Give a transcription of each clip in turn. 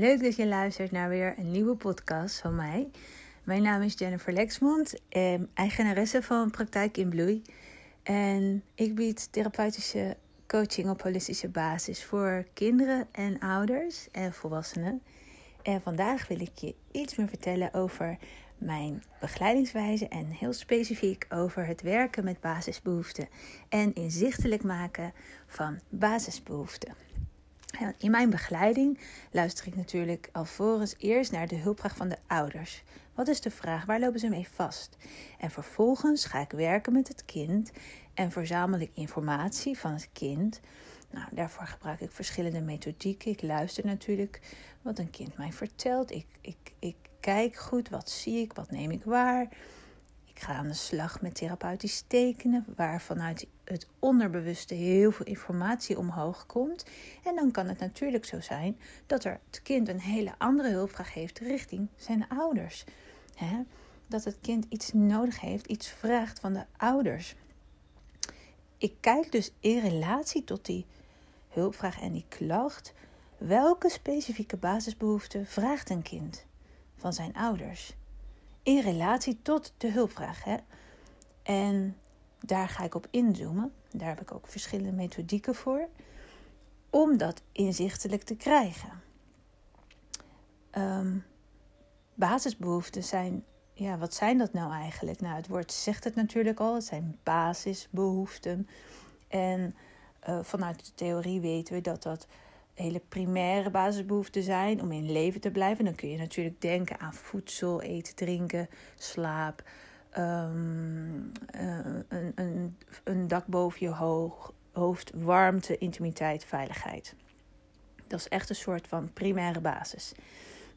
Leuk dat je luistert naar weer een nieuwe podcast van mij. Mijn naam is Jennifer Lexmond, eh, eigenaresse van Praktijk in Bloei. En ik bied therapeutische coaching op holistische basis voor kinderen en ouders en volwassenen. En vandaag wil ik je iets meer vertellen over mijn begeleidingswijze en heel specifiek over het werken met basisbehoeften en inzichtelijk maken van basisbehoeften. In mijn begeleiding luister ik natuurlijk alvorens eerst naar de hulpvraag van de ouders. Wat is de vraag? Waar lopen ze mee vast? En vervolgens ga ik werken met het kind en verzamel ik informatie van het kind. Nou, daarvoor gebruik ik verschillende methodieken. Ik luister natuurlijk wat een kind mij vertelt. Ik, ik, ik kijk goed, wat zie ik, wat neem ik waar. Ik ga aan de slag met therapeutisch tekenen, waar vanuit het onderbewuste heel veel informatie omhoog komt. En dan kan het natuurlijk zo zijn dat er het kind een hele andere hulpvraag heeft richting zijn ouders. Dat het kind iets nodig heeft, iets vraagt van de ouders. Ik kijk dus in relatie tot die hulpvraag en die klacht, welke specifieke basisbehoeften vraagt een kind van zijn ouders? In relatie tot de hulpvraag. Hè? En daar ga ik op inzoomen. Daar heb ik ook verschillende methodieken voor. Om dat inzichtelijk te krijgen. Um, basisbehoeften zijn. Ja, wat zijn dat nou eigenlijk? Nou, het woord zegt het natuurlijk al. Het zijn basisbehoeften. En uh, vanuit de theorie weten we dat dat hele primaire basisbehoeften zijn om in leven te blijven. Dan kun je natuurlijk denken aan voedsel, eten, drinken, slaap, um, een, een, een, dak boven je hoofd, warmte, intimiteit, veiligheid. Dat is echt een soort van primaire basis.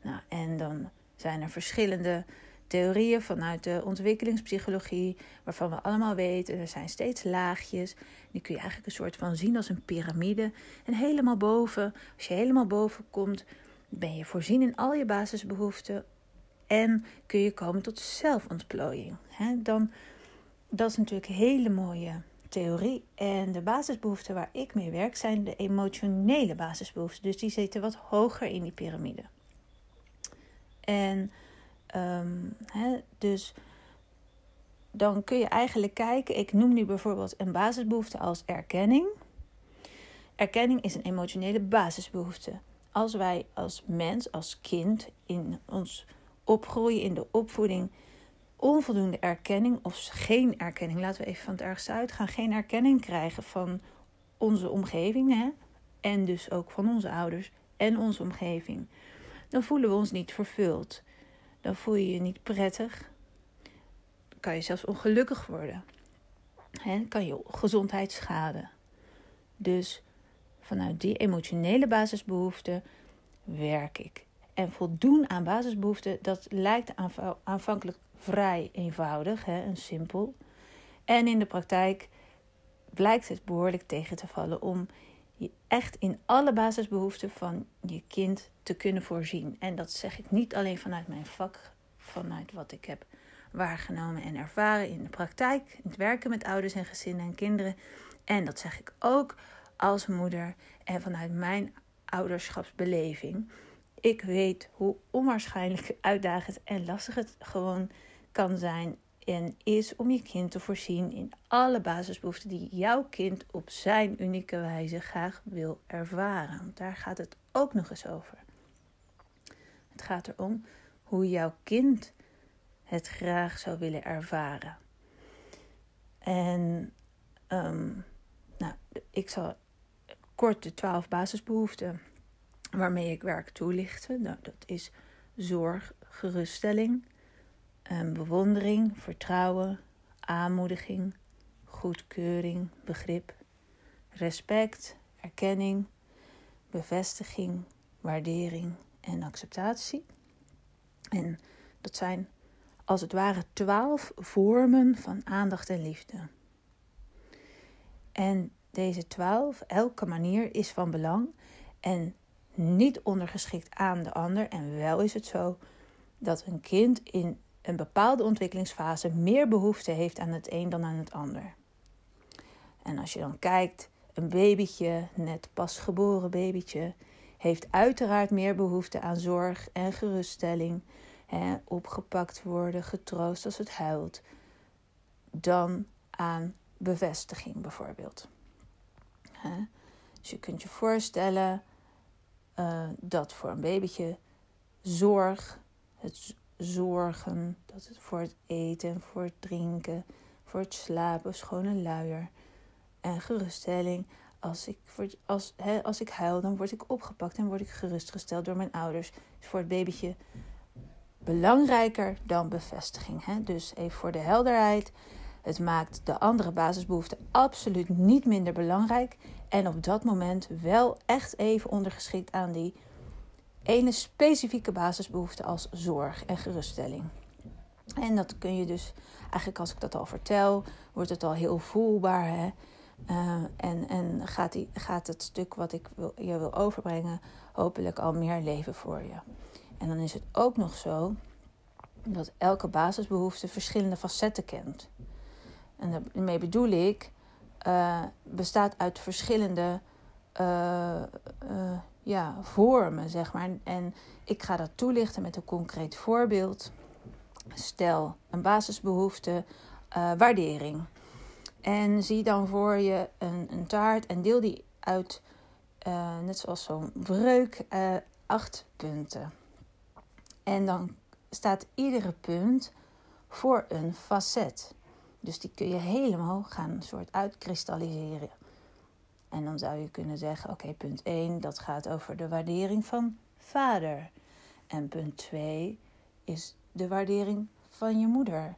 Nou, en dan zijn er verschillende theorieën vanuit de ontwikkelingspsychologie, waarvan we allemaal weten, er zijn steeds laagjes. Die kun je eigenlijk een soort van zien als een piramide. En helemaal boven, als je helemaal boven komt, ben je voorzien in al je basisbehoeften en kun je komen tot zelfontplooiing. dan, dat is natuurlijk een hele mooie theorie. En de basisbehoeften waar ik mee werk zijn de emotionele basisbehoeften. Dus die zitten wat hoger in die piramide. En um, dus dan kun je eigenlijk kijken. Ik noem nu bijvoorbeeld een basisbehoefte als erkenning. Erkenning is een emotionele basisbehoefte. Als wij als mens, als kind in ons opgroeien, in de opvoeding, onvoldoende erkenning of geen erkenning, laten we even van het ergste uitgaan, geen erkenning krijgen van onze omgeving hè? en dus ook van onze ouders en onze omgeving, dan voelen we ons niet vervuld. Dan voel je je niet prettig. Kan je zelfs ongelukkig worden. Kan je gezondheid schaden. Dus vanuit die emotionele basisbehoeften werk ik. En voldoen aan basisbehoeften, dat lijkt aanvankelijk vrij eenvoudig hè, en simpel. En in de praktijk blijkt het behoorlijk tegen te vallen om je echt in alle basisbehoeften van je kind te kunnen voorzien. En dat zeg ik niet alleen vanuit mijn vak, vanuit wat ik heb waargenomen en ervaren in de praktijk, in het werken met ouders en gezinnen en kinderen. En dat zeg ik ook als moeder en vanuit mijn ouderschapsbeleving. Ik weet hoe onwaarschijnlijk uitdagend en lastig het gewoon kan zijn en is om je kind te voorzien in alle basisbehoeften die jouw kind op zijn unieke wijze graag wil ervaren. Daar gaat het ook nog eens over. Het gaat erom hoe jouw kind het graag zou willen ervaren. En ehm, nou, ik zal kort de twaalf basisbehoeften waarmee ik werk toelichten. Nou, dat is zorg, geruststelling, bewondering, vertrouwen, aanmoediging, goedkeuring, begrip, respect, erkenning, bevestiging, waardering en acceptatie. En dat zijn als het ware twaalf vormen van aandacht en liefde. En deze twaalf, elke manier is van belang en niet ondergeschikt aan de ander. En wel is het zo dat een kind in een bepaalde ontwikkelingsfase meer behoefte heeft aan het een dan aan het ander. En als je dan kijkt, een babytje, net pas geboren babytje, heeft uiteraard meer behoefte aan zorg en geruststelling, hè, opgepakt worden, getroost als het huilt, dan aan bevestiging bijvoorbeeld. Hè? Dus je kunt je voorstellen uh, dat voor een babytje zorg, het zorgen, dat het voor het eten, voor het drinken, voor het slapen, schone luier en geruststelling. Als ik, als, als ik huil, dan word ik opgepakt en word ik gerustgesteld door mijn ouders. Is voor het babytje belangrijker dan bevestiging. Dus even voor de helderheid. Het maakt de andere basisbehoeften absoluut niet minder belangrijk. En op dat moment wel echt even ondergeschikt aan die ene specifieke basisbehoefte als zorg en geruststelling. En dat kun je dus, eigenlijk als ik dat al vertel, wordt het al heel voelbaar. Hè? Uh, en en gaat, die, gaat het stuk wat ik je wil overbrengen hopelijk al meer leven voor je. En dan is het ook nog zo dat elke basisbehoefte verschillende facetten kent. En daarmee bedoel ik, uh, bestaat uit verschillende uh, ja, vormen, zeg maar. En ik ga dat toelichten met een concreet voorbeeld. Stel een basisbehoefte, waardering. En zie dan voor je een, een taart en deel die uit, net zoals zo'n breuk, acht punten. En dan staat iedere punt voor een facet. Dus die kun je helemaal gaan soort uitkristalliseren. En dan zou je kunnen zeggen: oké, punt 1, dat gaat over de waardering van vader. En punt 2 is de waardering van je moeder.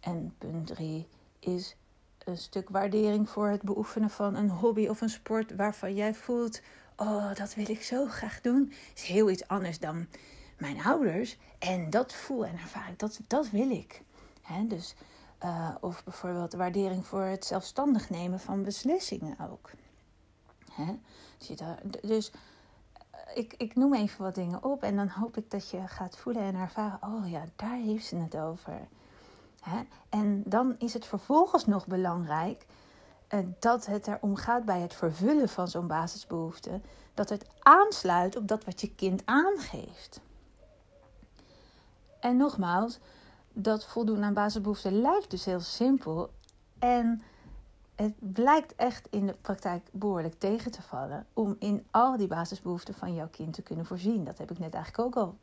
En punt 3 is een stuk waardering voor het beoefenen van een hobby of een sport waarvan jij voelt: oh, dat wil ik zo graag doen. Is heel iets anders dan mijn ouders. En dat voel en ervaar ik, dat, dat wil ik. He, dus uh, of bijvoorbeeld waardering voor het zelfstandig nemen van beslissingen ook. Hè? Dus eh, ik, ik noem even wat dingen op en dan hoop ik dat je gaat voelen en ervaren: oh ja, daar heeft ze het over. Hè? En dan is het vervolgens nog belangrijk uh, dat het erom gaat bij het vervullen van zo'n basisbehoefte, dat het aansluit op dat wat je kind aangeeft. En nogmaals, dat voldoen aan basisbehoeften lijkt dus heel simpel. En het blijkt echt in de praktijk behoorlijk tegen te vallen om in al die basisbehoeften van jouw kind te kunnen voorzien. Dat heb ik net eigenlijk ook al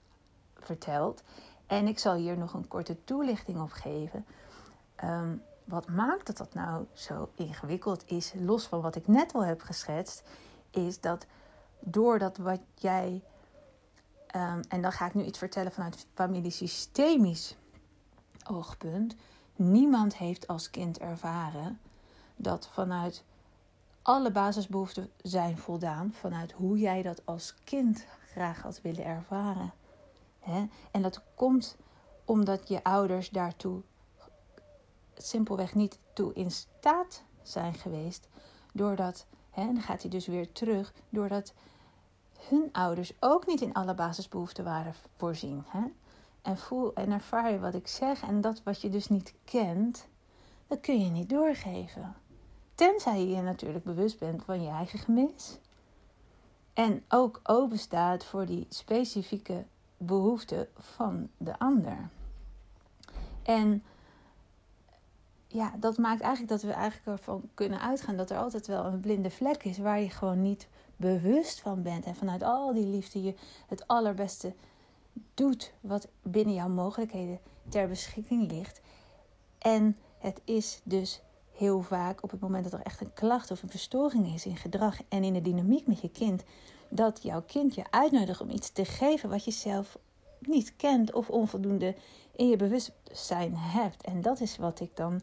verteld. En ik zal hier nog een korte toelichting op geven. Ehm, wat maakt dat dat nou zo ingewikkeld is, los van wat ik net al heb geschetst, is dat doordat wat jij, um, en dan ga ik nu iets vertellen vanuit familiesystemisch oogpunt. Niemand heeft als kind ervaren dat vanuit alle basisbehoeften zijn voldaan, vanuit hoe jij dat als kind graag had willen ervaren. En dat komt omdat je ouders daartoe simpelweg niet toe in staat zijn geweest, doordat, en dan gaat hij dus weer terug, doordat hun ouders ook niet in alle basisbehoeften waren voorzien. En voel en ervaar je wat ik zeg. En dat wat je dus niet kent, dat kun je niet doorgeven. Tenzij je je natuurlijk bewust bent van je eigen gemis. En ook open staat voor die specifieke behoeften van de ander. En ja, dat maakt eigenlijk dat we eigenlijk ervan kunnen uitgaan dat er altijd wel een blinde vlek is waar je gewoon niet bewust van bent. En vanuit al die liefde je het allerbeste doet wat binnen jouw mogelijkheden ter beschikking ligt. En het is dus heel vaak op het moment dat er echt een klacht of een verstoring is in gedrag en in de dynamiek met je kind, dat jouw kind je uitnodigt om iets te geven wat je zelf niet kent of onvoldoende in je bewustzijn hebt. En dat is wat ik dan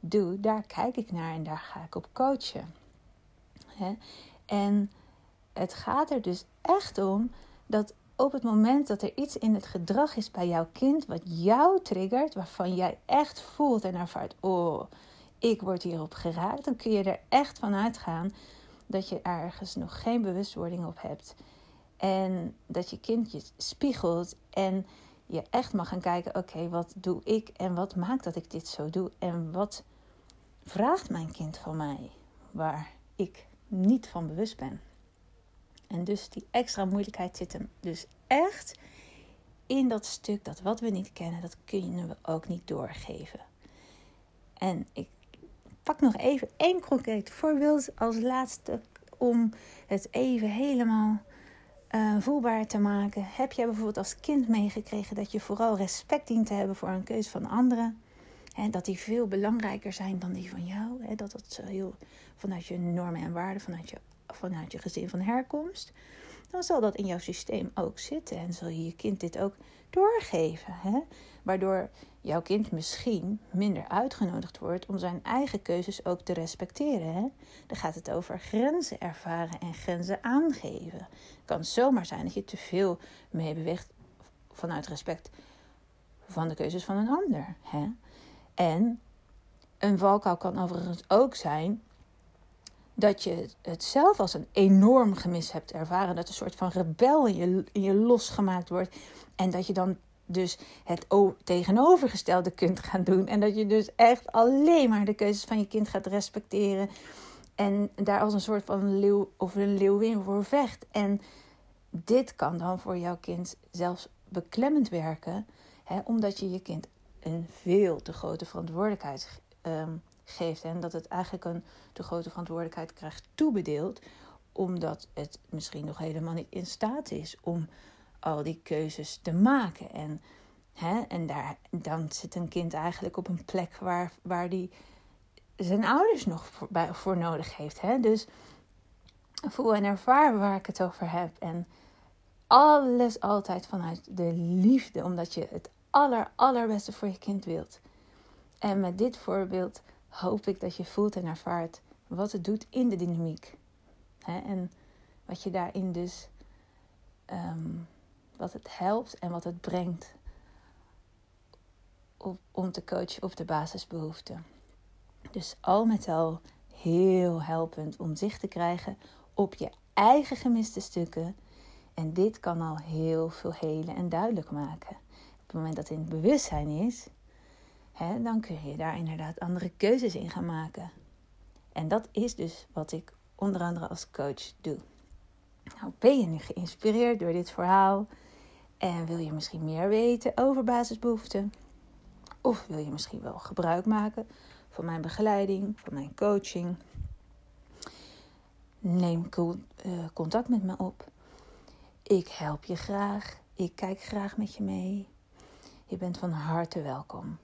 doe. Daar kijk ik naar en daar ga ik op coachen. En het gaat er dus echt om dat op het moment dat er iets in het gedrag is bij jouw kind wat jou triggert, waarvan jij echt voelt en ervaart: oh, ik word hierop geraakt, dan kun je er echt van uitgaan dat je ergens nog geen bewustwording op hebt. En dat je kind je spiegelt en je echt mag gaan kijken: oké, wat doe ik en wat maakt dat ik dit zo doe? En wat vraagt mijn kind van mij waar ik niet van bewust ben? En dus die extra moeilijkheid zit hem dus echt in dat stuk dat wat we niet kennen, dat kunnen we ook niet doorgeven. En ik pak nog even één concreet voorbeeld als laatste om het even helemaal uh, voelbaar te maken. Heb jij bijvoorbeeld als kind meegekregen dat je vooral respect dient te hebben voor een keuze van anderen? En dat die veel belangrijker zijn dan die van jou. Hè? Dat dat heel vanuit je normen en waarden, vanuit je, vanuit je gezin van herkomst. Dan zal dat in jouw systeem ook zitten. En zal je je kind dit ook doorgeven. Hè? Waardoor jouw kind misschien minder uitgenodigd wordt om zijn eigen keuzes ook te respecteren. Hè? Dan gaat het over grenzen ervaren en grenzen aangeven. Het kan zomaar zijn dat je te veel meebeweegt vanuit respect van de keuzes van een ander. Hè? En een valkuil kan overigens ook zijn dat je het zelf als een enorm gemis hebt ervaren. Dat een soort van rebel in je, in je losgemaakt wordt. En dat je dan dus het tegenovergestelde kunt gaan doen. En dat je dus echt alleen maar de keuzes van je kind gaat respecteren. En daar als een soort van leeuw of een leeuwin voor vecht. En dit kan dan voor jouw kind zelfs beklemmend werken. Hè, omdat je je kind een veel te grote verantwoordelijkheid um, geeft. En dat het eigenlijk een te grote verantwoordelijkheid krijgt toebedeeld. Omdat het misschien nog helemaal niet in staat is om al die keuzes te maken. En, hè, en daar, dan zit een kind eigenlijk op een plek waar, waar die zijn ouders nog voor, nodig heeft. Hè? Dus voel en ervaar waar ik het over heb. En alles altijd vanuit de liefde, omdat je het aller, allerbeste voor je kind wilt. En met dit voorbeeld hoop ik dat je voelt en ervaart wat het doet in de dynamiek. En wat je daarin dus, ehm, wat het helpt en wat het brengt op, om te coachen op de basisbehoeften. Dus al met al heel helpend om zicht te krijgen op je eigen gemiste stukken. En dit kan al heel veel helen en duidelijk maken. Op het moment dat het in het bewustzijn is, hè, dan kun je daar inderdaad andere keuzes in gaan maken. En dat is dus wat ik onder andere als coach doe. Nou, ben je nu geïnspireerd door dit verhaal en wil je misschien meer weten over basisbehoeften? Of wil je misschien wel gebruik maken van mijn begeleiding, van mijn coaching? Neem eh, contact met me op. Ik help je graag. Ik kijk graag met je mee. Je bent van harte welkom.